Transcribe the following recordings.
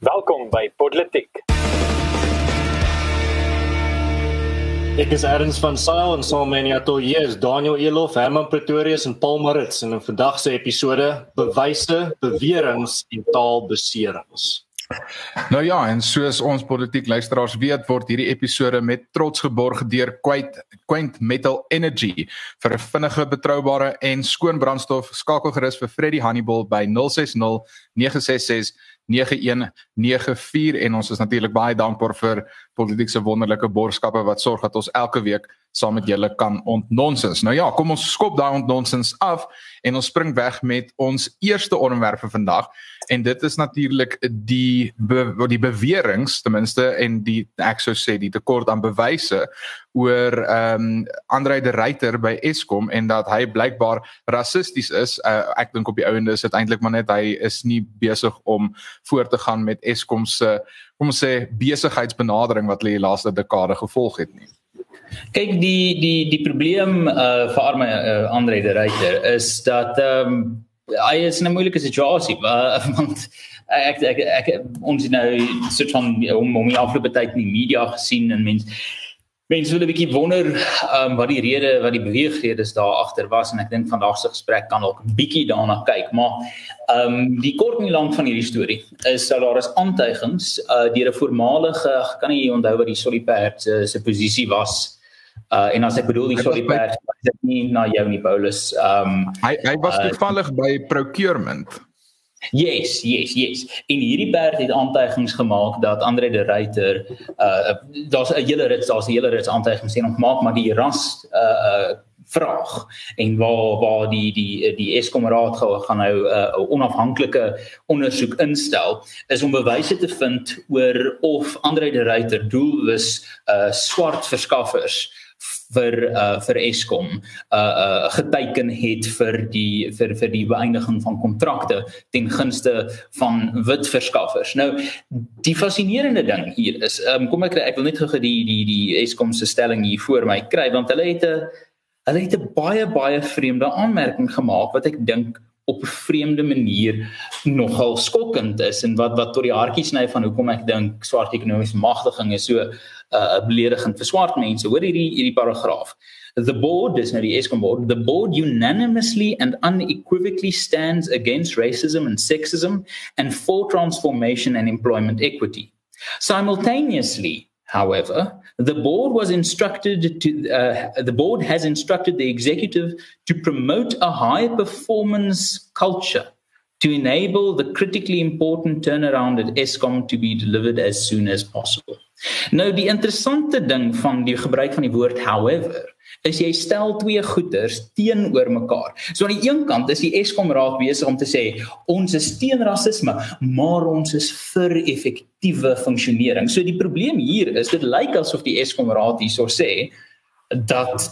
Welkom by Politiek. Ek is Erns van Sail en saam met my atoe is Daniel Elof, Herman Pretorius en Paul Marits in 'n vandag se episode bewyse, beweringe en taalbeserings. Nou ja, en soos ons politiek luisteraars weet, word hierdie episode met trots geborg deur Quaint Quaint Metal Energy vir 'n vinnige, betroubare en skoon brandstof. Skakel gerus vir Freddy Hannibal by 060 966 9194 en ons is natuurlik baie dankbaar vir politieke wonderlike borgskappe wat sorg dat ons elke week saam met julle kan ontnonsens. Nou ja, kom ons skop daai ontnonsens af en ons spring weg met ons eerste onderwerp vir vandag en dit is natuurlik die be, die beweringe ten minste en die ek sou sê die tekort aan bewyse oor ehm um, Andre de Ruyter by Eskom en dat hy blykbaar rassisties is. Uh, ek dink op die ouende is dit eintlik maar net hy is nie besig om voort te gaan met Eskom se kom ons sê besigheidsbenadering wat hulle die laaste dekade gevolg het nie. Kyk die die die probleem uh vir arme uh, Andre de Ruyter is dat ehm um, hy is in 'n moeilike situasie uh, want ek ek, ek ek ons nou soort van om om die afgelope tyd in die media gesien en mense mense wil 'n bietjie wonder um, wat die rede wat die beweegredes daar agter was en ek dink vandag se gesprek kan ook 'n bietjie daarna kyk maar ehm um, die kort en lank van hierdie storie is dat daar is aantuigings uh, deur 'n voormalige kan nie onthou wat die Soliperd se se posisie was uh en as ek bedoel die Soliperd is dit nie na jou nie Paulus um, hy hy was uh, toevallig uh, by procurement Yes, yes, yes. In hierdie berg het aantuigings gemaak dat Andre de Ruyter uh daar's 'n hele rits, daar's 'n hele rits aantuigings sien ontmaak maar die ras uh uh vraag en waar waar die die die Eskom raad gaan nou 'n uh, onafhanklike ondersoek instel is om bewyse te vind oor of Andre de Ruyter doelwis uh swart verskaffers vir uh vir Eskom uh uh geteken het vir die vir vir die beëindiging van kontrakte ten gunste van wit verskaffers. Nou die fascinerende ding hier is um kom ek ek wil net gou die die die Eskom se stelling hier voor my kry want hulle het 'n hulle het 'n baie baie vreemde aanmerking gemaak wat ek dink op 'n vreemde manier nogal skokkend is en wat wat tot die hartjie sny van hoekom ek dink swart ekonomiese magtiging is so uh beledigend vir swart mense. Hoor hierdie hierdie paragraaf. The board is now the Eskom board. The board unanimously and unequivocally stands against racism and sexism and for transformation and employment equity. Simultaneously, however, the board was instructed to uh, the board has instructed the executive to promote a high performance culture to enable the critically important turnaround at Eskom to be delivered as soon as possible. Nou die interessante ding van die gebruik van die woord however is jy stel twee goeders teenoor mekaar. So aan die een kant is die Eskom raad besig om te sê ons is teen rasisme, maar ons is vir effektiewe funksionering. So die probleem hier is dit lyk asof die Eskom raad hierso sê dat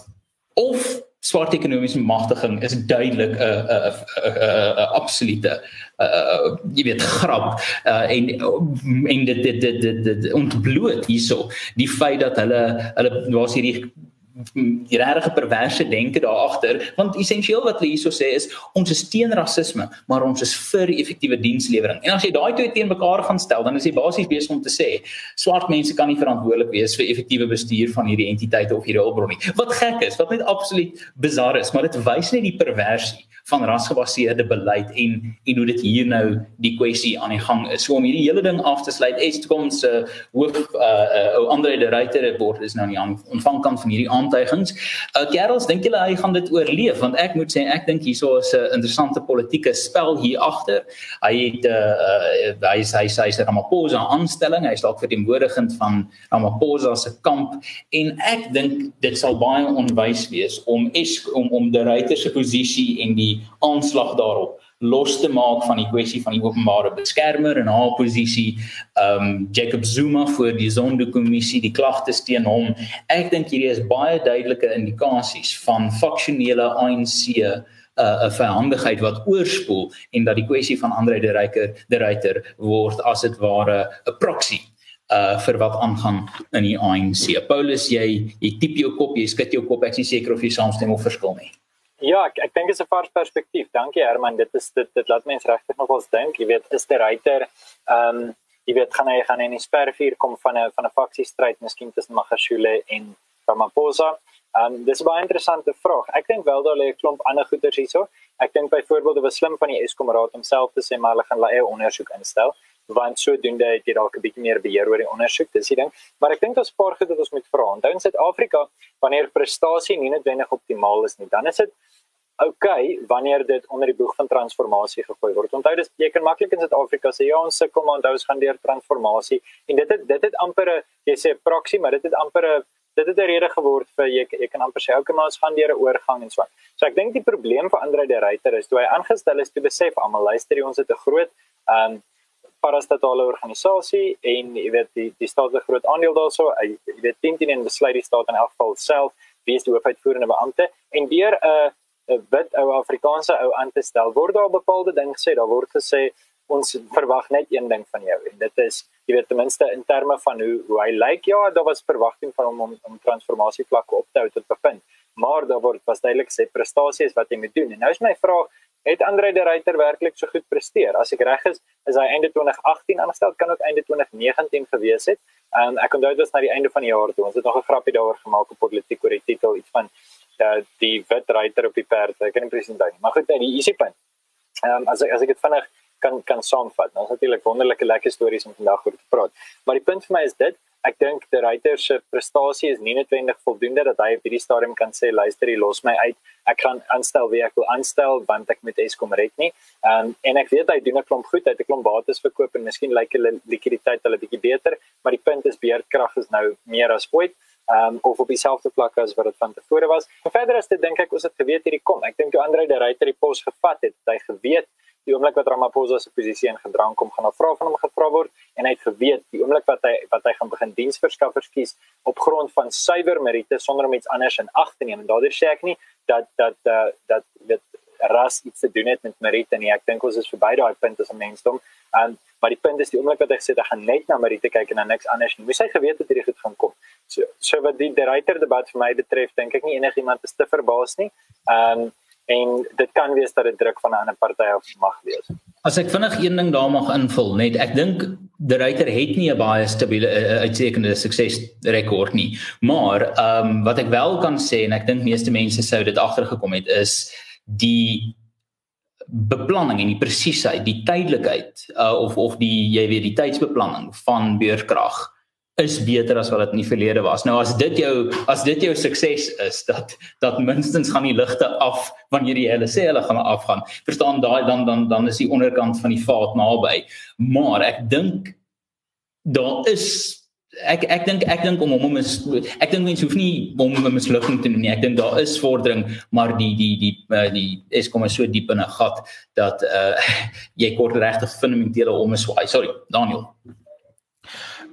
of swart ekonomiese magtiging is duidelik 'n 'n 'n 'n absolute uh jy weet grap. Uh en en dit dit dit dit ontbloot hierso die feit dat hulle hulle was hierdie die regte perverse denke daar agter want essensieel wat hulle hierso sê is ons is teen rasisme maar ons is vir effektiewe dienslewering en as jy daai twee teen mekaar gaan stel dan is jy basies besig om te sê swart mense kan nie verantwoordelik wees vir effektiewe bestuur van hierdie entiteite of hierdie hulpbron nie wat gek is wat net absoluut bizar is maar dit wys net die perversie van rasgebaseerde beleid en en hoe dit hier nou die kwessie aan die gang is. So om hierdie hele ding af te sluit, Eskom se uh, hoof uh uh Andre de Ruyter word is nou aan ontvangkant van hierdie aantuigings. Uh Gerals, dink julle hy gaan dit oorleef? Want ek moet sê ek dink hierso is 'n interessante politieke spel hier agter. Hy het uh, uh hy sê hy sê hy Ramaphosa aanstelling, hy is dalk verteenwoordigend van Ramaphosa se kamp en ek dink dit sal baie onwys wees om es om om de Ruyter se posisie en die aanslag daarop los te maak van die kwessie van die openbare beskermer en haar posisie um Jacob Zuma voor die sondekommissie die klagtes teen hom ek dink hierdie is baie duidelike indikasies van faksionele ANC 'n uh, 'n verhandigheid wat oorspoel en dat die kwessie van Andre de Ruyter de Ruyter word as dit ware 'n proxy uh vir wat aangaan in die ANC. Paulus jy jy tip jou kop, jy skud jou kop. Ek is seker of jy saamstem of verskil nie. Ja, ek ek dink dit is 'n vars perspektief. Dankie Herman. Dit is dit dit laat mense regtig nog ons dink. Jy weet, is die ryter ehm um, jy weet gaan hy gaan in die spervuur kom van 'n van 'n faksiestryd miskien tussen Magashule en Ramaphosa. Ehm um, dis 'n baie interessante vraag. Ek dink wel daar lê 'n klomp ander goeters hierso. Ek dink byvoorbeeld dit was slim van die Eskom raad homself te sê maar hulle gaan hulle eie ondersoek instel want sodoende het jy dalk 'n bietjie meer beheer oor die ondersoek dis die ding. Maar ek dink daar's 'n paar goed wat ons moet vra. Onthou in Suid-Afrika wanneer prestasie nie noodwendig optimaal is nie dan is dit okay wanneer dit onder die boeg van transformasie gegooi word. Onthou dis jy kan maklik in Suid-Afrika sê ja ons sukkel maar onthou ons gaan deur transformasie. En dit het dit het amper 'n jy sê proksie maar dit het amper 'n dit het 'n rede geword vir jy jy kan amper sê okay maar ons gaan deur 'n oorgang en so aan. So ek dink die probleem vir Andre de Ruyter is toe hy aangestel is toe besef almal luister jy ons het 'n groot um parastatale organisasie en jy weet die die staat het 'n groot aandeel daarso. Jy weet 10 teen 1 besluit die staat in elk geval self wie die hoofuitvoerende beampte en deur 'n 'n wit ou Afrikaanse ou aan te stel word daar bepaalde ding gesê. Daar word gesê ons verwag net een ding van jou en dit is jy weet ten minste in terme van hoe hoe hy lyk. Ja, daar was verwagting van hom om om transformasie vlakke op te hou tot bevind. Maar daar word was duidelik gesê prestasie is wat jy moet doen. En nou is my vraag het Andre de Ruyter werklik so goed presteer? As ek reg is, is hy einde 2018 aangestel, kan ook einde 2019 gewees het. Ehm um, ek onthou dit was na die einde van die jaar toe. Ons het nog 'n grappie daaroor gemaak op politiek oor die titel iets van uh, die wit ruiter op die perd. Ek kan nie presies onthou nie. Maar goed, nee, die easy punt. Ehm um, as ek as ek dit vinnig kan kan saamvat. Nou is natuurlik wonderlike lekker stories om vandag oor te praat. Maar die punt vir my is dit ek dink die ryter se prestasie is nie noodwendig voldoende dat hy op hierdie stadium kan sê luister jy los my uit. Ek gaan aanstel wie ek wil aanstel want ek moet Eskom red nie. Um, en ek weet hy doen 'n klomp goed. Hy het 'n klomp bates verkoop en miskien lyk hulle likwiditeit hulle bietjie beter maar die punt is beerdkrag is nou meer as ooit um, of op dieselfde vlak as wat dit van tevore was. En verder as dit dink ek ons het geweet hierdie kom. Ek dink toe Andre de Ruyter die pos gevat het hy geweet die oomblik wat Ramaphosa se posisie in gedrang kom gaan 'n vraag van hom gevra word en hy het geweet die oomblik wat hy wat hy gaan begin diensverskaffers kies op grond van suiwer meriete sonder om iets anders in ag te neem. En daardeur sê ek nie dat dat uh, dat dit ras iets te doen het met meriete nie. Ek dink ons is verby daai punt as 'n mensdom. En maar die punt is die oomblik wat hy gesê hy gaan net na meriete kyk en na niks anders nie. Moes hy geweet het hierdie goed gaan kom? So so wat die die ryter debat vir my betref dink ek nie enigiemand is te verbaas nie. Um, en dit kan wees dat dit druk van 'n ander party af mag wees. As ek vinnig een ding daar mag invul, net ek dink die ryter het nie 'n baie stabiele uh, uitstekende suksesrekord nie. Maar ehm um, wat ek wel kan sê en ek dink meeste mense sou dit agtergekom het is die beplanning en die presisheid, die tydelikheid uh, of of die jy weet die tydsbeplanning van beurkrag is beter as wat dit in die verlede was. Nou as dit jou as dit jou sukses is dat dat minstens gaan die ligte af wanneer jy hulle sê hulle gaan afgaan. Verstaan daai dan dan dan is die onderkant van die vaat naby. Maar ek dink daar is ek ek dink ek dink om hom is ek dink mense hoef nie hom 'n mislukking te noem nie. Ek dink daar is vordering, maar die die die die, die is so diep in 'n gat dat uh jy kort regtig fundamentele omswaai. Sorry, Daniel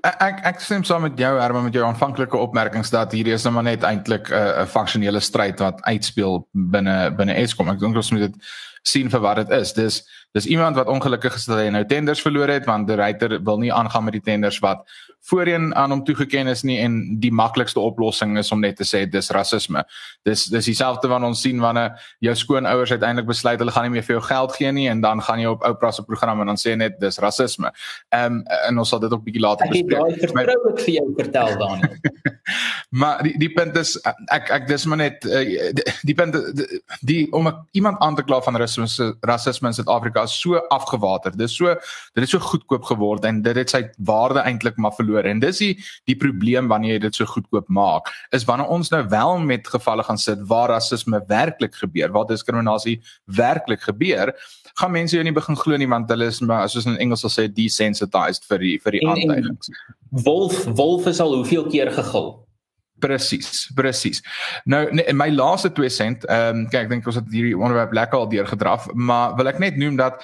ek ek stem saam met jou Herman met jou aanvanklike opmerkings dat hierdie is nou maar net eintlik 'n uh, 'n funksionele stryd wat uitspeel binne binne Eskom. Ek dink ons moet dit sien vir wat dit is. Dis dis iemand wat ongelukkig dat hy nou tenders verloor het want die ryter wil nie aangaan met die tenders wat voorheen aan hom toegeken is nie en die maklikste oplossing is om net te sê dis rasisme. Dis dis dieselfde wat ons sien wanneer jou skoonouers uiteindelik besluit hulle gaan nie meer vir jou geld gee nie en dan gaan jy op Oprah se program en dan sê net dis rasisme. Ehm um, en ons sal dit ook bietjie later bespreek. Ek het daai vertroulik vir jou vertel Daniel. maar die die punt is ek ek dis maar net uh, die, die punt die, die om iemand aan te kla van rasisme rasisme in Suid-Afrika is so afgewater. Dis so dit het so goedkoop geword en dit het sy waarde eintlik maar verloor verloor en dis die die probleem wanneer jy dit so goedkoop maak is wanneer ons nou wel met gevalle gaan sit waar rasisme werklik gebeur waar diskriminasie werklik gebeur gaan mense jou nie begin glo nie want hulle is maar soos in Engels sal sê desensitized vir die vir die aanduidings. wolf wolf is al hoeveel keer gegil? Presies, presies. Nou nee, my laaste 2 sent, ehm um, kyk ek dink ons het hierdie onderwerp lekker al deurgedraf, maar wil ek net noem dat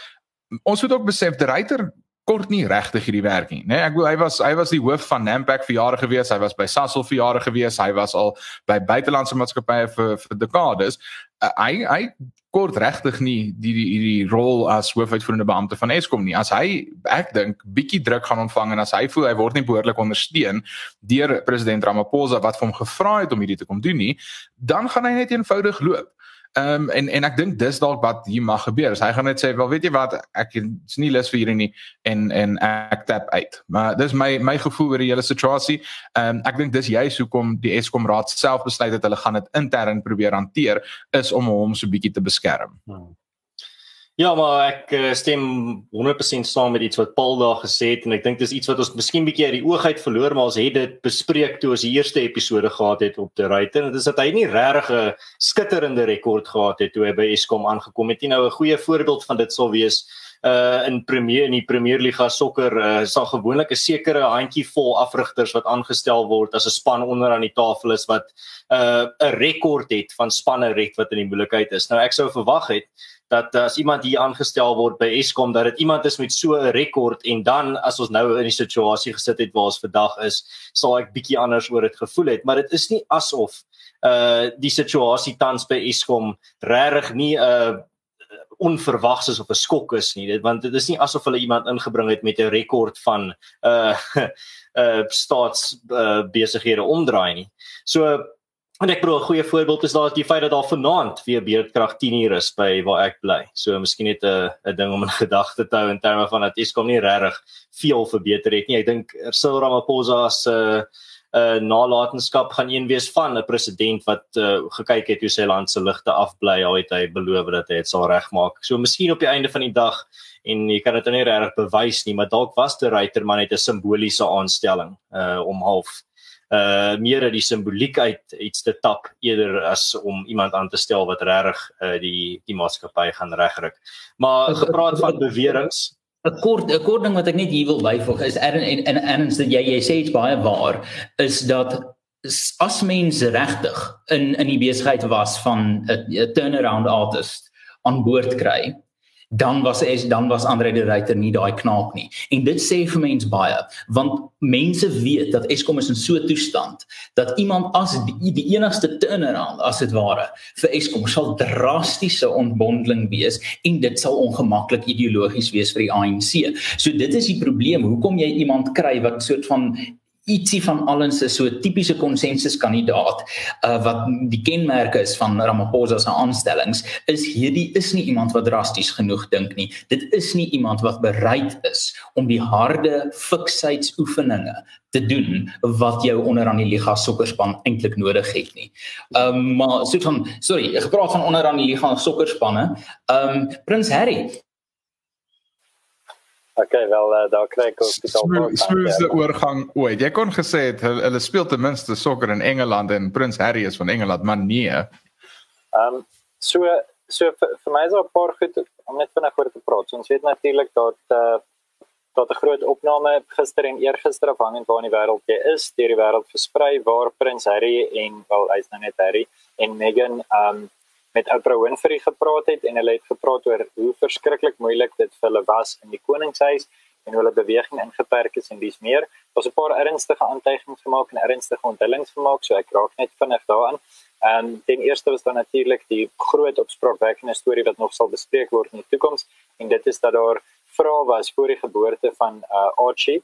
ons moet ook besef die ryter kort nie regtig hierdie werk nie, né? Nee, ek bedoel hy was hy was die hoof van Nampak vir jare gewees, hy was by Sasol vir jare gewees, hy was al by buitelandse maatskappye vir vir dekades. Uh, hy hy kort regtig nie die die die rol as hoofuitvoerende beampte van Eskom nie. As hy ek dink bietjie druk gaan ontvang en as hy voel hy word nie behoorlik ondersteun deur president Ramaphosa wat hom gevra het om hierdie te kom doen nie, dan gaan hy net eenvoudig loop. Ehm um, en en ek dink dis dalk wat hier mag gebeur. Hy gaan net sê, "Wel, weet jy wat, ek is nie lus vir hierdie nie en en ek tap uit." Maar dis my my gevoel oor die hele situasie. Ehm um, ek dink dis juist hoekom die Eskom raad self besluit het hulle gaan dit intern probeer hanteer is om hom so bietjie te beskerm. Hmm. Ja, maar ek uh, stem 100% saam met iets wat Paul daar gesê het en ek dink dis iets wat ons miskien bietjie uit die oog uit verloor, maar ons het dit bespreek toe ons die eerste episode gehad het op die Right en dit is dat hy nie regtig 'n skitterende rekord gehad het toe hy by Eskom aangekom het nie. Nou 'n goeie voorbeeld van dit sal wees uh in Premier in die Premier Liga sokker uh sal gewoonlik 'n sekere handjie vol afrigters wat aangestel word as 'n span onder aan die tafel is wat uh 'n rekord het van spanne red wat in die moeilikheid is. Nou ek sou verwag het dat as iemand hier aangestel word by Eskom dat dit iemand is met so 'n rekord en dan as ons nou in die situasie gesit het waar ons vandag is, sal ek bietjie anders oor dit gevoel het, maar dit is nie asof uh die situasie tans by Eskom regtig nie 'n uh, onverwags is of 'n skok is nie dit want dit is nie asof hulle iemand ingebring het met 'n rekord van uh uh staats uh, besighede omdraai nie. So En ek bedoel 'n goeie voorbeeld is daar die feit dat daar vanaand weer beerdkrag 10 uur is by waar ek bly. So miskien net 'n 'n ding om in gedagte te hou in terme van dat Eskom nie regtig veel verbeter het nie. Ek dink Cyril Ramaphosa se uh, 'n uh, nalatenskap gaan een wees van 'n president wat uh, gekyk het hoe sy land se ligte afbly. Al het hy beloof dat hy dit sal regmaak. So miskien op die einde van die dag en jy kan dit nou nie regtig bewys nie, maar dalk was die Reiterman net 'n simboliese aanstelling uh om half uh meer uit die simboliek uit iets te tap eerder as om iemand aan te stel wat regtig uh die die maatskappy gaan regryk. Maar gepraat van beweringe 'n kort 'n kort ding wat ek net hier wil byvoeg is en en en en dat jy jy sê iets baie waar is dat as mense regtig in in die besigheid was van 'n turnaround artist aan boord kry dan was is dan was Andre de Ruyter nie daai knaap nie. En dit sê vir mense baie, want mense weet dat Eskom is in so 'n toestand dat iemand as die, die enigste turnaround as dit ware vir Eskom sal drastiese ontbondeling wees en dit sal ongemaklik ideologies wees vir die ANC. So dit is die probleem. Hoekom jy iemand kry wat soort van ietsie van alles is so 'n tipiese konsensuskandidaat uh, wat die kenmerke is van Ramaphosa se aanstellings is hierdie is nie iemand wat drasties genoeg dink nie dit is nie iemand wat bereid is om die harde fiksheidsoefeninge te doen wat jou onder aan die liga sokkerspan eintlik nodig het nie. Ehm um, maar so van sorry, gepraat van onder aan die liga sokkerspanne. Ehm um, Prins Harry Okay, wel uh, daar kry ek die dalk smoothste oorgang ooit. Jy kon gesê het hulle, hulle speel ten minste sokker in Engeland en Prins Harry is van Engeland, maar nee. Ehm um, so so vir, vir my is daar 'n paar goed om net vinnig oor te praat. So, ons weet natuurlik dat uh, dat 'n groot opname gister en eergister afhangend waar in die wêreld jy is, deur die wêreld versprei waar Prins Harry en wel hy's nou net Harry en Meghan ehm um, met Oprah Winfrey gepraat het en hulle het gepraat oor hoe verskriklik moeilik dit vir hulle was in die koningshuis en hulle beweging ingeperk is en dis meer. Daar's 'n paar ernstige aantuigings gemaak en ernstige onthullings gemaak, so ek raak net vinnig daaraan. Ehm, ten eerste was daar natuurlik die groot opspraakwekkende storie wat nog sal bespreek word in die toekoms en dit is dat daar vrae was voor die geboorte van uh, Archie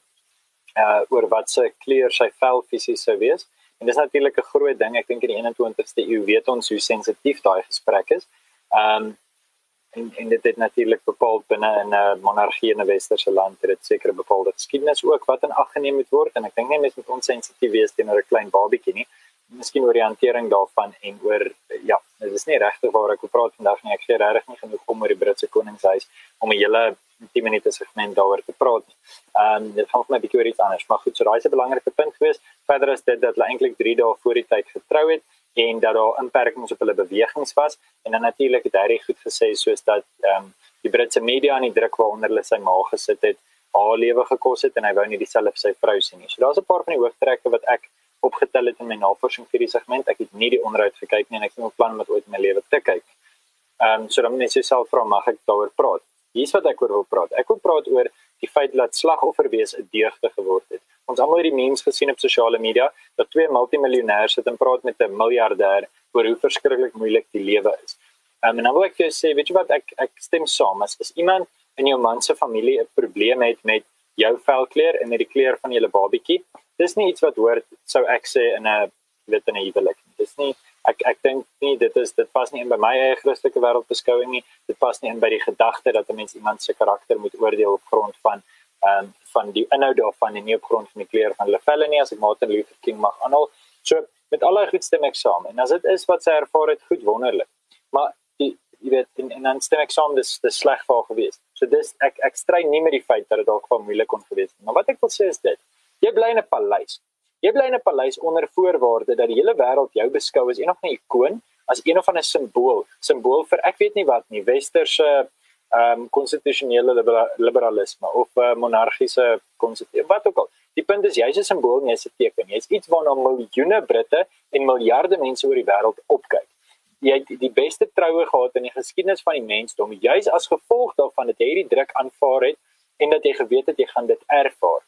uh oor wat se kleur sy vel fisies sou wees. En dis natuurlik 'n groot ding. Ek dink in die 21ste eeu weet ons hoe sensitief daai gesprek is. Ehm um, en en dit het natuurlik bepaal binne 'n uh, monargie in 'n westerse land het dit sekere bepaalde geskiedenis ook wat in ag geneem moet word en ek dink nie mense moet onsensitief wees teenoor 'n klein babietjie nie. Miskien oor die hantering daarvan en oor ja, dit is nie regtig waar ek praat vandag nie. Ek sê regtig nie genoeg om oor die Britse koningshuis om 'n hele 10 minute segment daaroor te praat. Ehm um, dit gaan vir my 'n bietjie oor iets anders, maar goed, so daai is 'n belangrike punt geweest. Verder is dit dat hulle eintlik 3 dae voor die tyd getrou het en dat daar inperkings op hulle bewegings was en dan natuurlik het hy goed gesê soos dat ehm um, die Britse media aan die druk waaronder hulle sy ma gesit het, haar lewe gekos het en hy wou nie dieselfde vir sy vrou sien nie. So daar's 'n paar van die hooftrekke wat ek opgetel het in my navorsing vir die segment. Ek het nie die onderhoud gekyk nie en ek het nie plan om dit ooit in my lewe te kyk. Ehm um, so dan moet jy self vra mag ek daaroor praat? Hier's wat ek oor wil praat. Ek wil praat oor die feit dat slagoffer wees 'n deugde geword het. Ons almal het die mens gesien op sosiale media dat twee multimiljonêers sit en praat met 'n miljardêr oor hoe verskriklik moeilik die lewe is. Um, en dan wil ek vir jou sê, weet jy wat ek ek stem saam as is iemand in jou man se familie 'n probleem het met jou velkleur en met die kleur van julle babietjie. Dis nie iets wat hoort sou ek sê in 'n weet in 'n huwelik. Dis nie ek ek dink nie dit is dit pas nie in by my eie Christelike wêreldbeskouing nie. Dit pas nie in by die gedagte dat 'n mens iemand se karakter moet oordeel op grond van ehm um, van die inhoud daarvan en nie op grond van die kleur van hulle velle nie as ek Martin Luther King mag aanhaal. So met al daai goed stem ek saam. En as dit is wat sy ervaar het, goed wonderlik. Maar die jy weet en, en dan stem ek saam dis dis sleg vir haar gewees. So dis ek ek stry nie met die feit dat dit dalk van moeilik kon gewees het. Maar wat ek wil sê is dit. Jy bly in 'n paleis. Jy bly in 'n paleis onder voorwaarde dat die hele wêreld jou beskou as een of 'n ikoon, as een of 'n simbool, simbool vir ek weet nie wat nie, westerse ehm um, konstitusionele libera liberalisme of uh, monargiese konsep wat ook al. Die punt is jy's 'n simbool, jy's 'n teken. Jy's iets waarna miljoene Britte en miljarde mense oor die wêreld opkyk jy het die beste troue gehad in die geskiedenis van die mensdom juis as gevolg daarvan dat jy hierdie druk aanvaar het en dat jy geweet het jy gaan dit ervaar.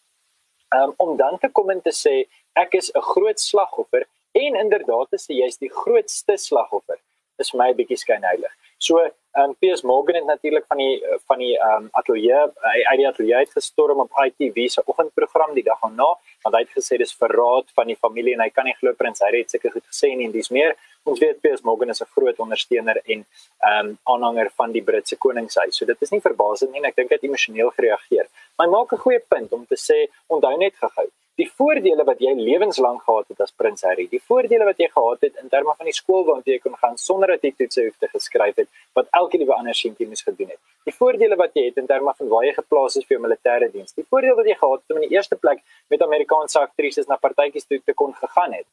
Um, om dan te kom en te sê ek is 'n groot slagoffer en inderdaad is jy die grootste slagoffer is vir my 'n bietjie skynheilig. So um Piers Morgan het natuurlik van die van die um ateljee uit die ateljee uit gestorm op ITV se oggendprogram die dag daarna want hy het gesê dis verraad van die familie en hy kan nie glo prins Harry het seker goed gesê nie en dis meer ons weet Piers Morgan is 'n groot ondersteuner en um aanhanger van die Britse koningshuis. So dit is nie verbasend nie en ek dink hy het emosioneel gereageer. Maar hy maak 'n goeie punt om te sê onthou net gehou die voordele wat jy lewenslank gehad het as prins Harry, die voordele wat jy gehad het in terme van die skool waar jy kon gaan sonder dat jy toetse hoef te geskryf het wat elke liewe ander seentjie moes gedoen het. Die voordele wat jy het in terme van waar jy geplaas is vir jou militêre diens. Die voordeel wat jy gehad het om in die eerste plek met Amerikaanse aktrises na partytjies toe te kon gegaan het.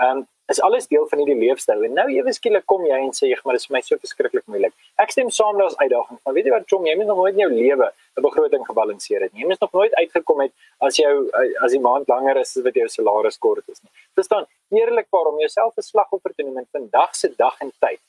Ehm um, is alles deel van hierdie leefstyl. En nou ewe skielik kom jy en sê jy, maar dit is vir my so verskriklik moeilik. Ek stem saam met daas uitdaging. Maar weet jy wat, Chom, jy moet nog nooit in jou lewe 'n begroting gebalanseer het nie. Jy moet nog nooit uitgekom het as jou as die maand langer is as wat jou salaris kort is nie. Verstaan? Eerlikwaar om jouself 'n slagoffer te noem in vandag se dag en tyd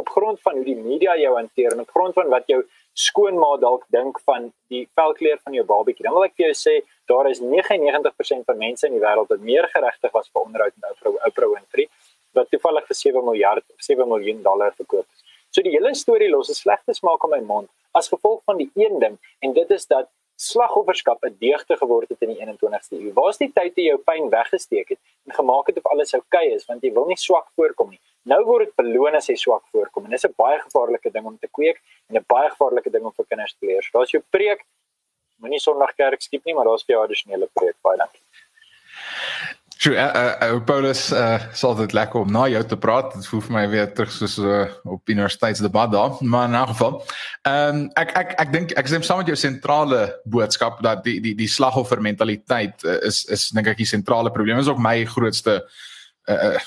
op grond van hoe die media jou hanteer en op grond van wat jou skoonma dalk dink van die velkleur van jou babatjie. Dan wil ek vir jou sê daar is 99% van mense in die wêreld wat meer geregtig was vir onderhoud met Oprah Oprah Winfrey wat toevallig vir 7 miljard of 7 miljoen dollar verkoop is. So die hele storie los 'n slegte smaak in my mond as gevolg van die een ding en dit is dat slagofferskap 'n deugte geword het in die 21ste eeu. Waar is die tyd toe jy jou pyn weggesteek het en gemaak het of alles oukei okay is want jy wil nie swak voorkom nie. Nou word dit beloon as jy swak voorkom en dis 'n baie gevaarlike ding om te kweek en 'n baie gevaarlike ding om vir kinders te leer. So daar's jou preek. Moenie Sondag kerk skiep nie, maar daar's vir jou addisionele preek. Baie dankie. Sjoe, uh, uh, uh, Paulus, uh, sal dit lekker om na jou te praat. Dit voel vir my weer terug soos uh, op universiteitsdebat daar, maar in 'n geval. Ehm um, ek ek ek dink ek stem saam met jou sentrale boodskap dat die die die slagoffer mentaliteit uh, is is dink ek die sentrale probleem. Is ook my grootste uh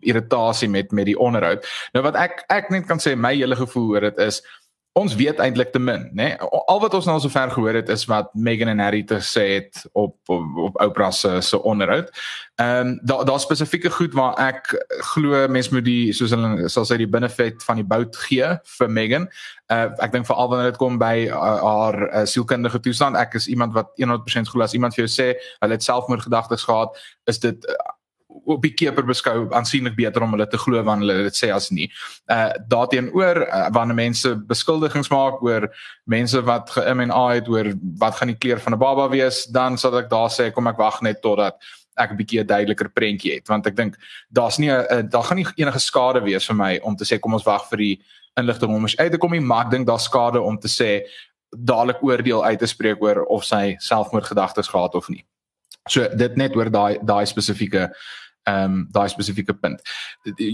irritasie met met die onderhoud. Nou wat ek ek net kan sê my hele gevoel oor dit is ons weet eintlik te min, né? Nee? Al wat ons nou sover gehoor het is wat Meghan en Harry te sê het op op, op Oprah se se onderhoud. Ehm um, daar daar spesifieke goed waar ek glo mense moet die soos hulle sal sê die benefit van die bout gee vir Meghan. Uh, ek dink veral wanneer dit kom by uh, haar uh, sielkundige toestand, ek is iemand wat 100% glo as iemand vir jou sê hulle het selfmoordgedagtes gehad, is dit uh, op die keper beskou aansienlik beter om hulle te glo wanneer hulle dit sê as nie. Uh daarteenoor uh, wanneer mense beskuldigings maak oor mense wat ge-MNA het oor wat gaan die kleur van 'n baba wees, dan sal ek daar sê kom ek wag net totdat ek 'n bietjie 'n duideliker prentjie het want ek dink daar's nie 'n daar gaan nie enige skade wees vir my om te sê kom ons wag vir die inligting om ons uit te kom nie, maar ek dink daar's skade om te sê dadelik oordeel uit te spreek oor of sy selfmoordgedagtes gehad of nie. So dit net oor daai daai spesifieke ehm um, daai spesifieke punt.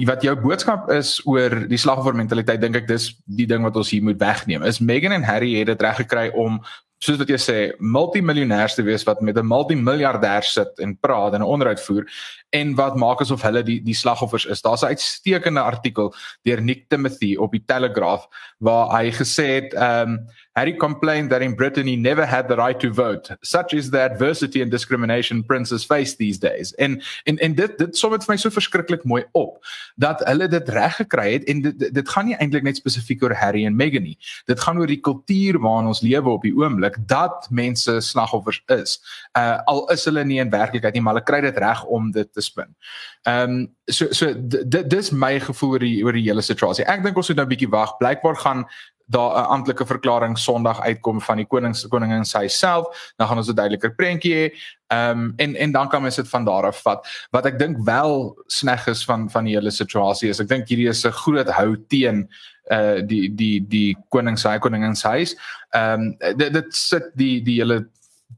Wat jou boodskap is oor die slagoffer mentaliteit dink ek dis die ding wat ons hier moet wegneem. Is Meghan en Harry het dit reg gekry om soos wat jy sê multimiljonêers te wees wat met 'n multimiljardêr sit en praat en 'n onderhoud voer en wat maak asof hulle die die slagoffers is. Daar's 'n uitstekende artikel deur Nick Timothy op die Telegraph waar hy gesê het ehm um, Harry complained that in Britain he never had the right to vote. Such is the adversity and discrimination princes face these days. En en en dit dit som dit vir my so verskriklik mooi op dat hulle dit reg gekry het en dit dit gaan nie eintlik net spesifiek oor Harry en Meghan nie. Dit gaan oor die kultuur waarin ons lewe op die oomblik dat mense slagoffers is. Uh al is hulle nie in werklikheid nie, maar hulle kry dit reg om dit te spin. Ehm um, so so dit dis my gevoel oor die oor die hele situasie. Ek dink ons moet nou 'n bietjie wag. Blykbaar gaan daar 'n amptelike verklaring Sondag uitkom van die konings koningin self, dan gaan ons 'n duideliker prentjie hê. Ehm um, en en dan kan mens dit van daar af vat. Wat ek dink wel sneg is van van die hele situasie is ek dink hierdie is 'n groot hou teen uh die die die konings se koningin se huis. Ehm um, dit dit sit die die hele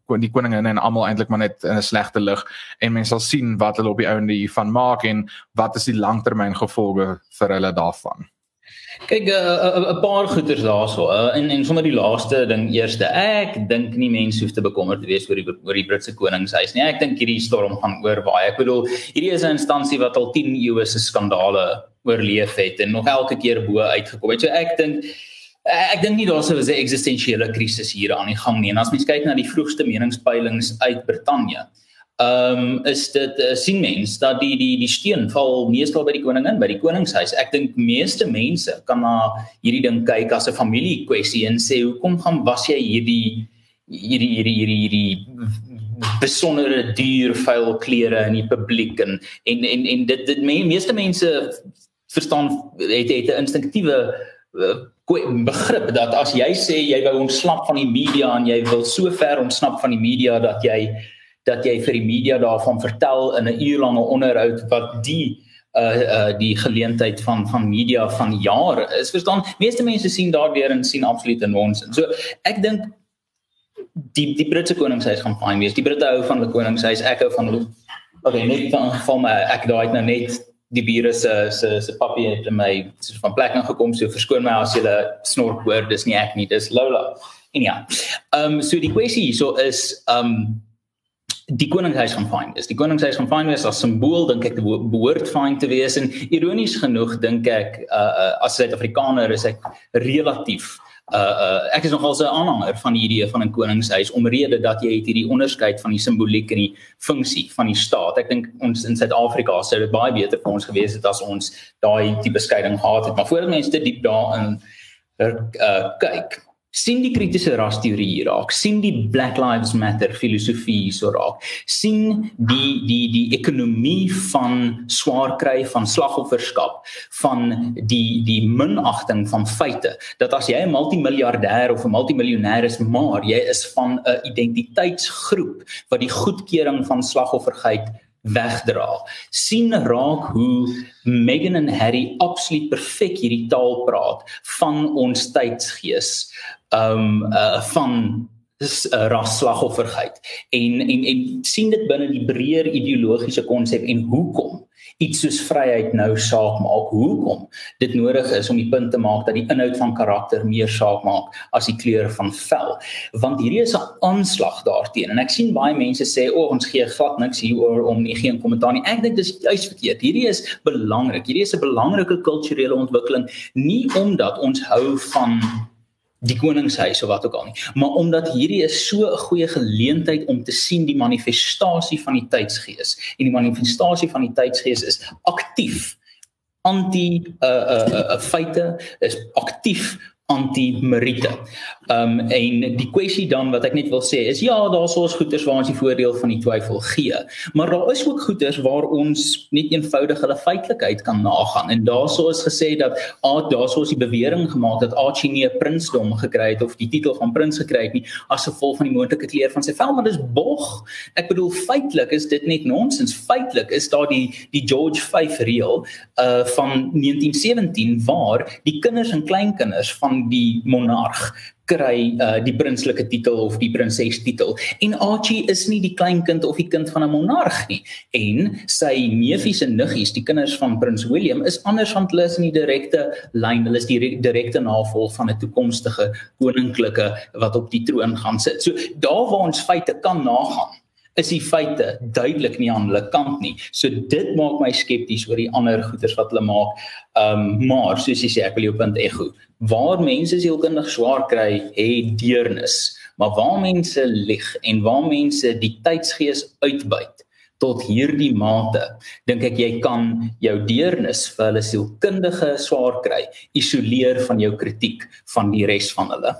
die koningin en almal eintlik maar net in 'n slegte lig en mense sal sien wat hulle op die ouende hiervan maak en wat is die langtermyn gevolge vir hulle daarvan. Kyk 'n uh, 'n uh, paar goeters daarso uh, en en sommer die laaste ding eerste. Ek dink nie mense hoef te bekommerd te wees oor die oor die Britse koningshuis nie. Ek dink hierdie storm gaan oor baie ek bedoel hierdie is 'n instansie wat al 10 eeue se skandale oorleef het en nog elke keer bo uitgekom. Het so ek dink ek dink nie daar sou 'n eksistensiële krisis hier aan die gang nie. En as mens kyk na die vroegste meningspeilings uit Brittanje ehm um, is dit uh, sien mens dat die die die steun val meestal by die koningin by die koningshuis. Ek dink meeste mense kan na hierdie ding kyk as 'n familie kwessie en sê hoekom gaan was jy hierdie hierdie hierdie hierdie hierdie besondere duur vuil klere in die publiek en en en, en dit dit me, meeste mense verstaan het het 'n instinktiewe uh, begrip dat as jy sê jy wou ontsnap van die media en jy wil so ver ontsnap van die media dat jy dat jy vir die media daarvan vertel in 'n uurlange onderhoud wat die uh uh die geleentheid van van media van jare is verstaan meeste mense sien daardeur en sien absolute nonsens. So ek dink die die Britse koningshuis gaan fyn wees. Die Britte hou van die koningshuis. Ek hou van. Okay, net van van ek daai nou net die bure se se se papie het in my soos van plek ingekom so verskoon my as jy snork hoor dis nie ek nie dis Lola. En ja. Ehm um, so die kwessie hierso is ehm um, die koningshuis gaan fyn wees. Die koningshuis gaan fyn wees as simbool dink ek behoort fyn te wees en ironies genoeg dink ek uh, uh as Suid-Afrikaner is ek relatief uh uh ek is nogal 'n aanhanger van die idee van 'n koningshuis omrede dat jy het hierdie onderskeid van die simboliek en die funksie van die staat. Ek dink ons in Suid-Afrika sou dit baie beter vir ons gewees het as ons daai tipe beskeiding gehad het. Maar voordat mense te diep daarin uh kyk, sien die kritiese rasteorie hier raak sien die black lives matter filosofie so raak sien die die die ekonomie van swaar kry van slagofferskap van die die minagting van feite dat as jy 'n multimiljardêr of 'n multimiljonêr is maar jy is van 'n identiteitsgroep wat die goedkeuring van slagofferheid wegdra. sien raak hoe Meghan en Harry absoluut perfek hierdie taal praat van ons tydsgees um uh van uh, rasslagofferheid en en en sien dit binne die breër ideologiese konsep en hoekom iets soos vryheid nou saak maak hoekom dit nodig is om die punt te maak dat die inhoud van karakter meer saak maak as die kleur van vel. Want hierdie is 'n aanslag daarteenoor en ek sien baie mense sê o oh, ons gee glad niks hieroor om nie geen kommentaar nie. Ek dink dis juist verkeerd. Hierdie is belangrik. Hierdie is 'n belangrike kulturele ontwikkeling. Nie omdat ons hou van die koningshuis of wat ook al nie maar omdat hierdie is so 'n goeie geleentheid om te sien die manifestasie van die tydsgees en die manifestasie van die tydsgees is aktief anti uh uh, uh, feite is aktief anti-meriete. Um en die kwessie dan wat ek net wil sê is ja, daar's soos goeters waar ons die voordeel van die twyfel gee, maar daar is ook goeters waar ons net eenvoudig hulle feitelikheid kan nagaan. En daarso is gesê dat ah daarso is die bewering gemaak dat Archie nie 'n prinsdom gekry het of die titel van prins gekry het nie as gevolg van die moontlike kleur van sy vel, maar dis bog. Ek bedoel feitelik is dit net nonsens. Feitelik is daar die die George 5 reël uh van 1917 waar die kinders en kleinkinders van die monarg kry uh, die prinslike titel of die prinses titel. En Archie is nie die kleinkind of die kind van 'n monarg nie. En sy neefies en niggies die kinders van prins William is anders want hulle is in die direkte lyn. Hulle is die direkte navolg van 'n toekomstige koninklike wat op die troon gaan sit. So daar waar ons feite kan nagaan is die feite duidelik nie aan hulle kant nie. So dit maak my skepties oor die ander goeders wat hulle maak. Um, maar soos jy sê ek wil jou punt ego waar mense sielkundig swaar kry, het deernis, maar waar mense lieg en waar mense die tydsgees uitbuit tot hierdie mate, dink ek jy kan jou deernis vir hulle sielkundige swaar kry, isoleer van jou kritiek van die res van hulle.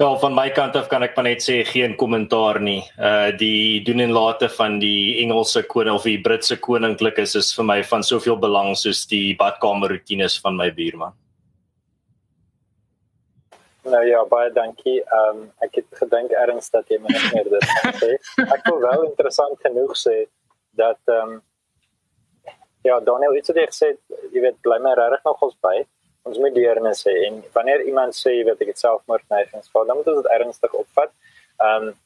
Ja, van my kant af kan ek maar net sê geen kommentaar nie. Uh die doen en late van die Engelse koning of die Britse koninklikes is vir my van soveel belang soos die badkamer rotines van my buurman. Nou ja, baie dankie. Ehm um, ek het gedink erns dat jy my net meer dit sê. Ek wil wel interessant genoeg sê dat ehm um, ja, Daniel het gesê jy weet bly my regtig nog ons by. Ons moet deernis sê en wanneer iemand sê jy weet ek het selfmoord neigings, dan moet ons dit ernstig opvat. Ehm um,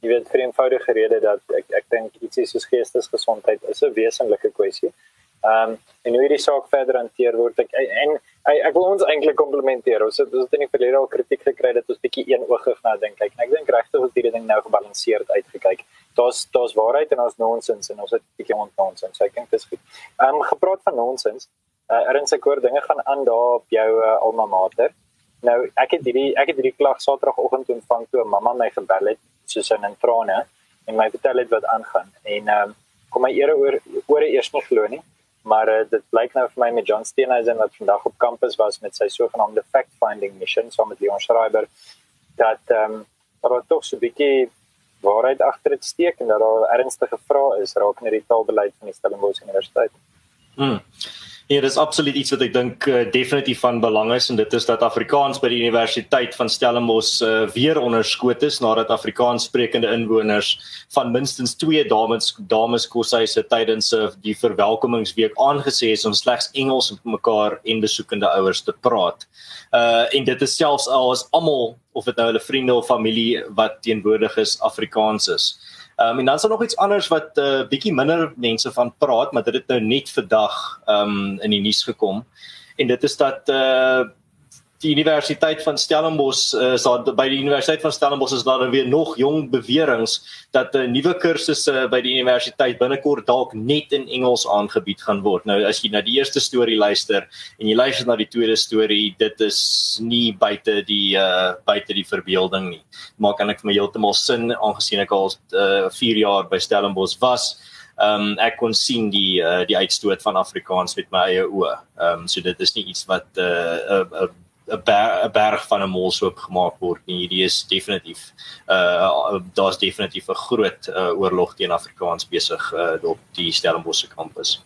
jy weet vir eenvoudige rede dat ek ek dink ietsie soos geestesgesondheid is 'n wesenlike kwessie. Ehm um, en hoe hierdie saak verder hanteer word ek en ek, wil ons eintlik komplimenteer. Ons het ons het in die verlede al kritiek gekry dat ons bietjie eenoogig na dink kyk. Ek dink regtig ons hierdie ding nou gebalanseerd uitgekyk. Daar's daar's waarheid en ons nonsens en ons het bietjie ontnonsens. So ek dink dit is goed. Ehm um, gepraat van nonsens. Uh, Erns ek hoor dinge gaan aan daar op jou uh, alma mater. Nou ek het hierdie ek het hierdie klag Saterdagoggend ontvang toe mamma my gebel het soos in trane en my vertel het wat aangaan. En ehm um, kom my ere oor oor eers nie glo nie maar uh, dit blyk nou vir my met John Steenhuisen wat vandag op kampus was met sy sogenaamde fact finding mission saam met Leon Schreiber dat ehm um, daar tog so 'n bietjie waarheid agter dit steek en dat daar ernstige vrae is rakende die taalbeleid van die Stellenbosch Universiteit. Mm. Ja, dit is absoluut iets wat ek dink uh, definitief van belang is en dit is dat Afrikaans by die Universiteit van Stellenbosch uh, weer onderskoot is nadat Afrikaanssprekende inwoners van minstens 2 dames dames koshuise tydens uh, die verwelkomingsweek aangesê is om slegs Engels met mekaar en besoekende ouers te praat. Uh en dit is selfs al as almal of dit nou hulle vriende of familie wat teenwoordig is Afrikaans is. Ehm um, en dan is daar nog iets anders wat 'n uh, bietjie minder mense van praat, maar dit het nou net vandag ehm um, in die nuus gekom. En dit is dat uh die Universiteit van Stellenbosch uh, is daar by die Universiteit van Stellenbosch is daar weer nog jong beweringe dat 'n uh, nuwe kursusse by die universiteit binnekort dalk net in Engels aangebied gaan word. Nou as jy na die eerste storie luister en jy luister na die tweede storie, dit is nie buite die uh buite die verbeelding nie. Maak eintlik vir my heeltemal sin aangesien ek al uh 4 jaar by Stellenbosch was. Ehm um, ek kon sien die uh, die uitstoot van Afrikaans met my eie oë. Ehm um, so dit is nie iets wat uh, 'n uh, uh, 'n ber berg van 'n molsoop gemaak word nie. Hierdie is definitief uh daar's definitief 'n groot uh, oorlog teen Afrikaans besig uh, op die Stellenbosch kampus.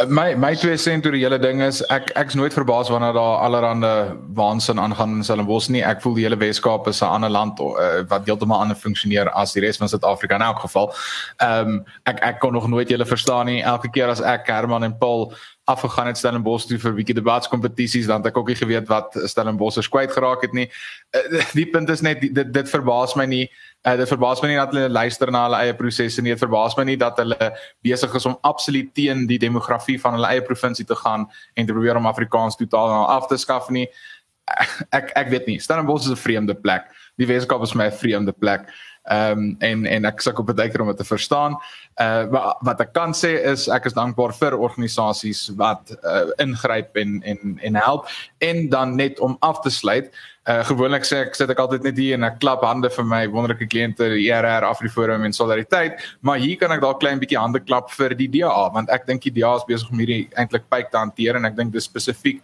Uh, my my twee sent oor die hele ding is ek ek's nooit verbaas wanneer daar allerlei waansin aangaan in Stellenbosch nie. Ek voel die hele Weskaap is 'n ander land uh, wat heeltemal anders funksioneer as die res van Suid-Afrika in elk geval. Ehm um, ek ek kon nog nooit julle verstaan nie. Elke keer as ek Herman en Paul afgegaan het Stellenbosch toe vir bietjie debatskompetisies dan het ek ook nie geweet wat Stellenbosch kwyt geraak het nie. Uh, die punt is net dit dit verbaas my nie. Uh, dit verbaas my nie dat hulle luister na hulle eie prosesse nie. Dit verbaas my nie dat hulle besig is om absoluut teen die demografie van hulle eie provinsie te gaan en te probeer om Afrikaans totaal af te skaf nie. Ek ek weet nie. Stellenbosch is 'n vreemde plek. Die Weskaap is my 'n vreemde plek. Ehm um, en en ek sukkel baie keer om dit te verstaan. Uh wat, wat ek kan sê is ek is dankbaar vir organisasies wat uh, ingryp en en en help en dan net om af te sluit. Uh gewoonlik sê ek sit ek altyd net hier en ek klap hande vir my wonderlike kliënte, die ERR Afriforum en Solidariteit, maar hier kan ek dalk klein bietjie hande klap vir die DA want ek dink die DA is besig om hierdie eintlik pyp te hanteer en ek dink dis spesifiek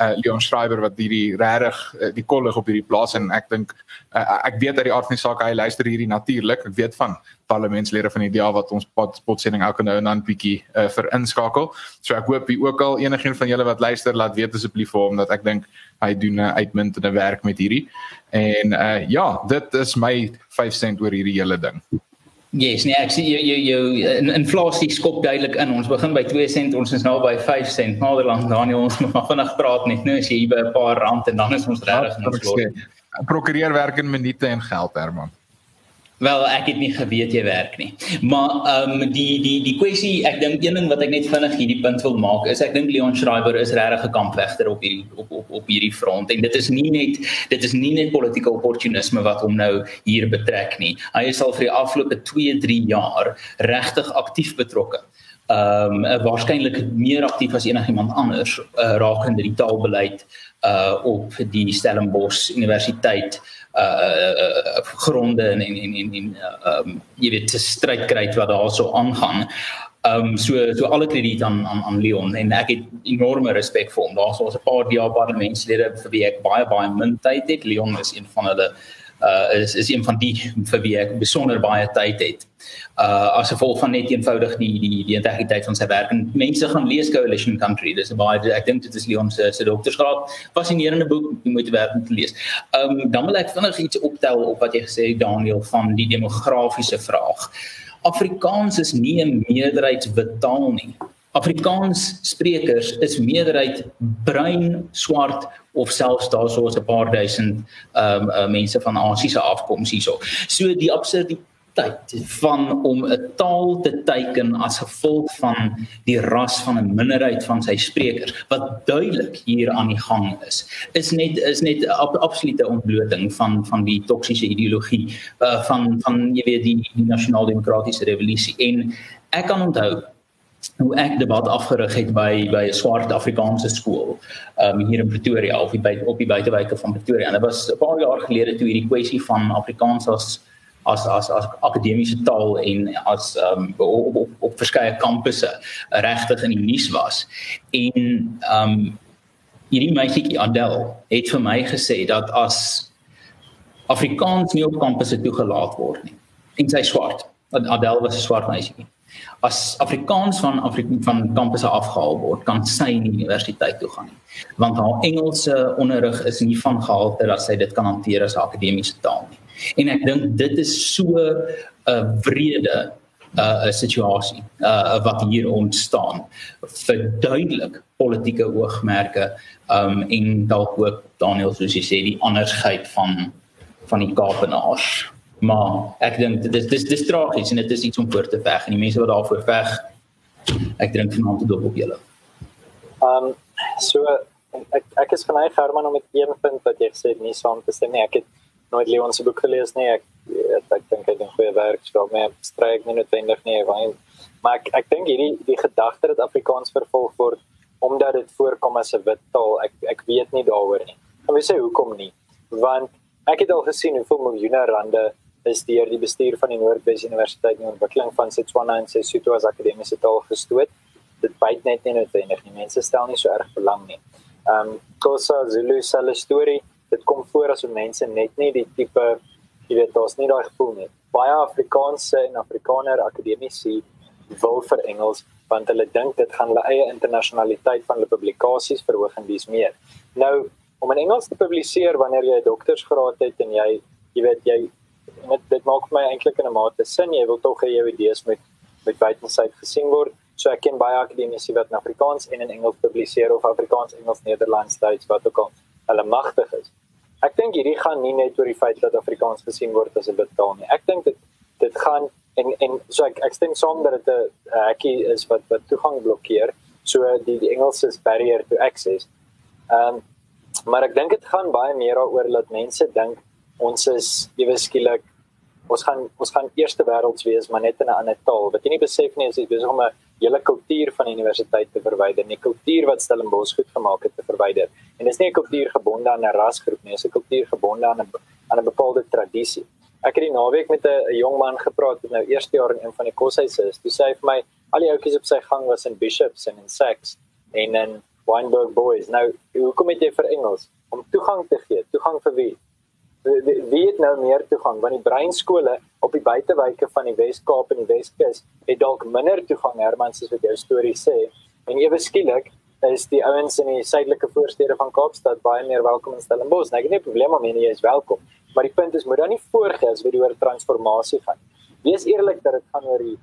uh Leon Schreiber wat hierdie regtig uh, die kollig op hierdie plaas en ek dink uh, ek weet uit die aard van die saak hy luister hierdie natuurlik. Ek weet van parlementslede van die DA wat ons potsending elke nou en dan bietjie uh, vir inskakel. So ek hoop hier ook al enigiemand van julle wat luister laat weet asseblief vir hom dat ek dink hy doen 'n uitmuntende werk met hierdie. En uh ja dit is my 5 sent oor hierdie hele ding Yes, nee, ek sien jou jou jou inflasie skop duidelik in. Ons begin by 2 sent, ons is nou by 5 sent. Naderland Daniel, ons moet maar vinnig praat net. Nou is jy by 'n paar rand en dan is ons regtig in ons lot. Prokureur werk in minute en geld, Herman. Wel, ek het nie geweet jy werk nie. Maar ehm um, die die die kwessie, ek dink een ding wat ek net vinnig hierdie punt wil maak is ek dink Leon Schreiber is regtig 'n kampvegter op hierdie op op op hierdie front en dit is nie net dit is nie net politieke opportunisme wat hom nou hier betrek nie. Hy is al vir die afgelope 2, 3 jaar regtig aktief betrokke ehm um, waarskynlik meer aktief as enigiemand anders uh, rakende die taalbeleid uh op die Stellenbosch Universiteit uh, uh gronde en en en en ehm um, jy weet te stryd kry wat daarso aangaan. Ehm um, so so alle krediet aan aan aan Leon en ek het enorme respek vir hom. Daar's ons 'n paar die parlementslede vir wie ek baie baie min tyd het. Leon is een van hulle uh is is een van die vir wie ek besonder baie tyd het. Uh as gevolg van net eenvoudig die die die integriteit van sy werk en mense gaan lees Coalition Country. Dis 'n baie ek dink dit is Leon se se doktorsgraad. Fascinerende boek, jy moet werd om te lees. Um dan wil ek vinnig iets optel op wat jy gesê het Daniel van die demografiese vraag. Afrikaans is nie 'n meerderheidswit taal nie. Afrikaans sprekers is meerderheid bruin, swart of selfs daarso 'n paar duisend ehm um, uh, mense van Asiëse afkoms hierso. So die absurditeit van om 'n taal te teiken as gevolg van die ras van 'n minderheid van sy sprekers wat duidelik hier aan die gang is is net is net 'n ab, absolute ontbloting van van die toksiese ideologie uh, van van jy weet die, die nasionaal demokratiese revolusie en ek kan onthou hoe ek debat afgerig het by by 'n swart Afrikaanse skool um hier in Pretoria of by op die buitewyke van Pretoria. En dit was 'n paar jaar gelede toe hierdie kwessie van Afrikaans as as as as akademiese taal en as um op op, op verskeie kampusse regtig in die nuus was. En um hierdie meisietjie Adel het vir my gesê dat as Afrikaans nie op kampusse toegelaat word nie en sy swart Adel was 'n swart meisietjie as Afrikaans van Afri van kampusse afgehaal word, kan sy nie universiteit toe gaan nie. Want haar Engelse onderrig is nie van gehalte dat sy dit kan hanteer as 'n akademiese taal nie. En ek dink dit is so 'n uh, wrede 'n uh, situasie uh, wat hier ontstaan vir duidelik politieke oogmerke um en dalk ook Daniel soos jy sê die andersheid van van die Kaapenaars maar ek dink dit is dis dis tragies en dit is iets om voor te veg en die mense wat daarvoor veg ek drink vanaand te dop op julle. Ehm um, so ek ek is geneig Herman om met een punt wat jy gesê nie saam te stem nie. Ek het nooit Leon se boek gelees nie. Ek ek, ek dink hy doen goeie werk, so maar stryk nie noodwendig nie, want maar ek ek dink hierdie die gedagte dat Afrikaans vervolg word omdat dit voorkom as 'n wit taal, ek ek weet nie daaroor nie. Kan jy sê hoekom nie? Want ek het al gesien hoeveel miljoene rande is deur die bestuur van die Noordwes Universiteit in ontwikkeling van Setswana en Sesotho as akademiese taal gestoot. Dit byt net nie noodwendig nie. Mense stel nie so erg belang nie. Ehm um, Kosa Zulu se storie, dit kom voor as mense net nie die tipe jy weet daar's nie daai gevoel nie. Baie Afrikaanse en Afrikaner akademici wil vir Engels want hulle dink dit gaan hulle eie internasionaliteit van hulle publikasies verhoog en dis meer. Nou om in Engels te publiseer wanneer jy 'n doktorsgraad het en jy jy weet jy dit dit maak vir my eintlik in 'n mate sin. Jy wil tog hê jou idees moet met buitensyd gesien word. So ek ken baie akademici wat in Afrikaans en in Engels publiseer of Afrikaans Engels Nederlands Duits wat ook al hulle magtig is. Ek dink hierdie gaan nie net oor die feit dat Afrikaans gesien word as 'n betaal nie. Ek dink dit dit gaan en en so ek ek stem saam dat dit 'n hekkie is wat wat toegang blokkeer. So die die Engels is barrier to access. Ehm um, maar ek dink dit gaan baie meer daaroor dat mense dink ons is ewe skielik ons gaan ons gaan eerste wêrelds wees maar net in 'n ander taal. Wat jy nie besef nie is jy besig om 'n hele kultuur van die universiteit te verwyder, 'n kultuur wat Stellenbosch goed gemaak het te verwyder. En dis nie 'n kultuur gebonde aan 'n rasgroep nie, dis 'n kultuur gebonde aan 'n aan 'n bepaalde tradisie. Ek het die naweek met 'n jong man gepraat wat nou eerste jaar in een van die koshuise is. Toe sê hy vir my al die ouetjies op sy gang was in Bishops en in Saks en in Wynberg Boys. Nou, hoekom het jy vir Engels om toegang te gee? Toegang vir wie? Wie het nou meer toegang want die breinskole op die buitewyke van die Wes-Kaap en die Weskus het dalk minder toegang Herman soos wat jou storie sê en ewe skielik is die ouens in die suidelike voorstede van Kaapstad baie meer welkom in Stellenbosch. Nou ek het nie 'n probleem om jy is welkom, maar die punt is moet dan nie voorgee wie oor transformasie gaan. Wees eerlik dat dit gaan oor die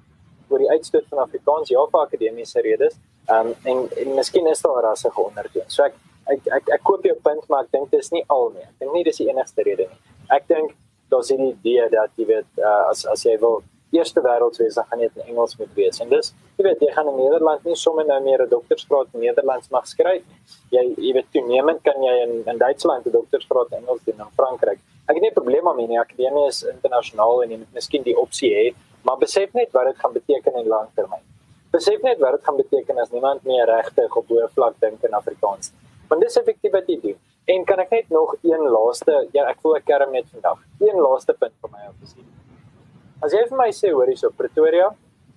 oor die uitstoot van Afrikaans ja vir akademiese redes. Ehm um, en en miskien is daar rassige ondertoon. So ek ek ek ek koop jou punt maar ek dink dis nie al nie. Ek dink nie dis die enigste rede nie. Ek dink daar's 'n idee dat jy weet uh, as as jy wil eerste wêreld wees, dan gaan jy in Engels moet wees. En dis jy weet jy gaan in Nederland nie sommer nou meer 'n doktorsgraad in Nederlands mag skryf. Jy jy weet toenemend kan jy in in Duitsland 'n doktorsgraad in Engels doen in Frankryk. Ek het nie 'n probleem daarmee nie. Akademie is internasionaal en jy moet miskien die opsie hê, maar besef net wat dit gaan beteken in langtermyn. Besef net wat dit gaan beteken as niemand meer regtig op hoë vlak dink in Afrikaans nie. Want dis effektief wat jy doen. En kan ek net nog een laaste ja, ek voel ek kerm net vandag. Een laaste punt vir my op te sien. As jy vir my sê hoor hierso Pretoria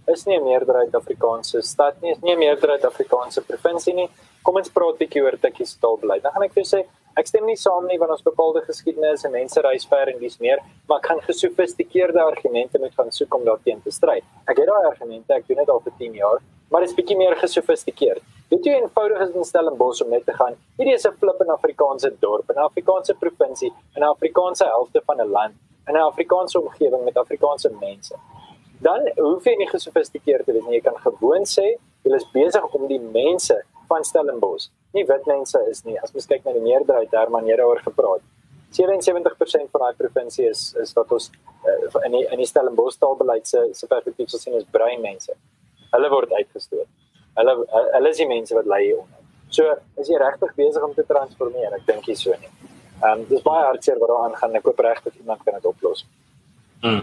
is nie 'n meerderheid Afrikaanse stad nie, is nie 'n meerderheid Afrikaanse provinsie nie. Kom ons praat 'n bietjie oor tikkie staalbeleid. Dan gaan ek vir jou sê Ek stem nie saam nie want ons bepaalde geskiedenis en mense reis ver en dis meer, maar ek gaan gesofistikeerde argumente moet gaan soek om daarteen te stry. Ek het daai argumente, ek doen dit al vir 10 jaar, maar dit is bietjie meer gesofistikeerd. Weet jy eenvoudig is in Stellenbosch om net te gaan? Hierdie is 'n flip in Afrikaanse dorp, 'n Afrikaanse provinsie, 'n Afrikaanse helfte van 'n land, 'n Afrikaanse omgewing met Afrikaanse mense. Dan hoef jy nie gesofistikeerd te wees nie. Jy kan gewoon sê jy is besig om die mense van Stellenbosch, nie wit mense is nie. As mens kyk na die meerderheid daar man jy daaroor gepraat. 77% van daai provinsie is is wat ons uh, in die in die Stellenbosch taalbeleid se se perspektief sou sien as bruin mense. Hulle word uitgestoot. Hulle hulle is die mense wat lei hieronder. So, is jy regtig besig om te transformeer? Ek dink jy so nie. Ehm um, dis baie hartseer wat daar aangaan. Ek hoop regtig iemand kan dit oplos. Mm.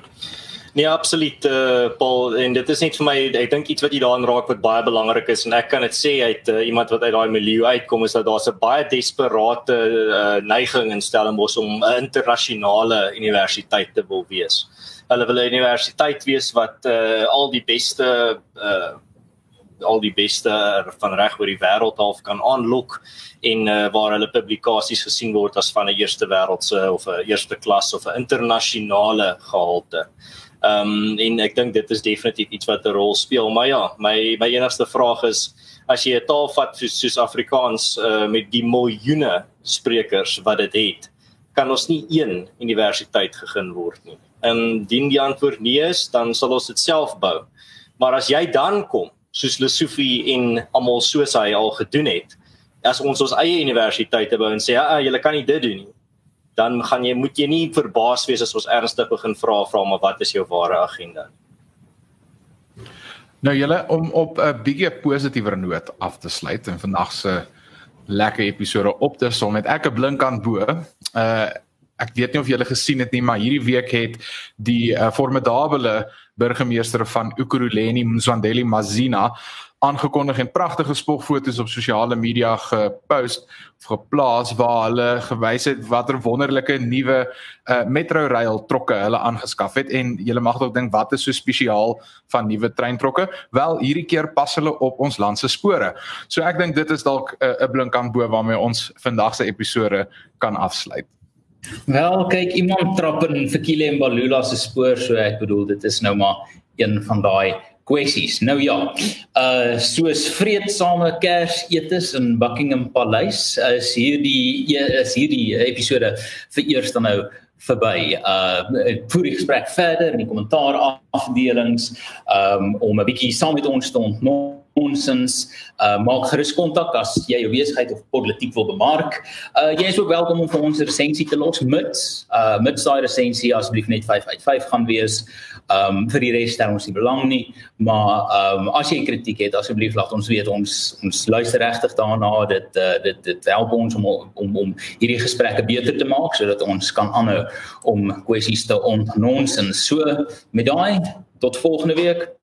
Nee, absoluut uh, Paul en dit is net vir my ek dink iets wat jy daarin raak wat baie belangrik is en ek kan dit sê uit uh, iemand wat uit daai milieu uitkom is dat daar's 'n baie desperate uh, neiging in Stellenbosch om 'n internasionale universiteit te wil wees. Hulle wil 'n universiteit wees wat uh, al die beste uh, al die beste van reg oor die wêreld half kan aanlok en uh, waar hulle publikasies gesien word as van 'n eerste wêreldse of 'n eerste klas of 'n internasionale gehalte. Ehm um, en ek dink dit is definitief iets wat 'n rol speel. Maar ja, my my enigste vraag is as jy 'n taal vat soos, soos Afrikaans uh, met die miljoene sprekers wat dit het, kan ons nie een universiteit gegeen word nie. En dien die antwoord nee is, dan sal ons dit self bou. Maar as jy dan kom soos Lesofie en almal soos hy al gedoen het. As ons ons eie universiteite bou en sê ja, julle kan nie dit doen nie. Dan gaan jy moet jy nie verbaas wees as ons ernstig begin vra vra maar wat is jou ware agenda? Nou julle om op 'n bietjie positiewer noot af te sluit en vandag se lekker episode op te som met ek 'n blink aan bo. Uh ek weet nie of julle gesien het nie, maar hierdie week het die uh, formidable burgemeester van Ukuruleni Mzwandeli Mazina aangekondig en pragtige spogfoto's op sosiale media gepost of geplaas waar hulle gewys het watter wonderlike nuwe uh, metro rail trokke hulle aangeskaf het. En julle mag dalk dink wat is so spesiaal van nuwe treintrokke? Wel hierdie keer pas hulle op ons land se spore. So ek dink dit is dalk eh, 'n uh, blink aan bo waarmee ons vandag se episode kan afsluit. Wel, kyk, iemand trap in Fikile en Balula se spoor, so ek bedoel dit is nou maar een van daai kwessies. Nou ja, uh soos vreedsame Kersetes in Buckingham Paleis is hierdie is hierdie episode vir eers dan nou verby. Uh voer die gesprek verder in die kommentaar afdelings um om 'n bietjie saam met ons te ontmoet onsens uh maak gerus kontak as jy jou besigheid of politiek wil bemark. Uh jy is ook welkom om vir ons 'n resensie te los mits uh mits daai resensie asseblief net 5 uit 5 gaan wees. Um vir die res stel ons nie belang nie, maar um as jy kritiek het asseblief laat ons weet ons ons luister regtig daarna. Dit uh dit dit help ons om om om hierdie gesprekke beter te maak sodat ons kan aanhou om kwessies te ontnonsens. So met daai tot volgende week.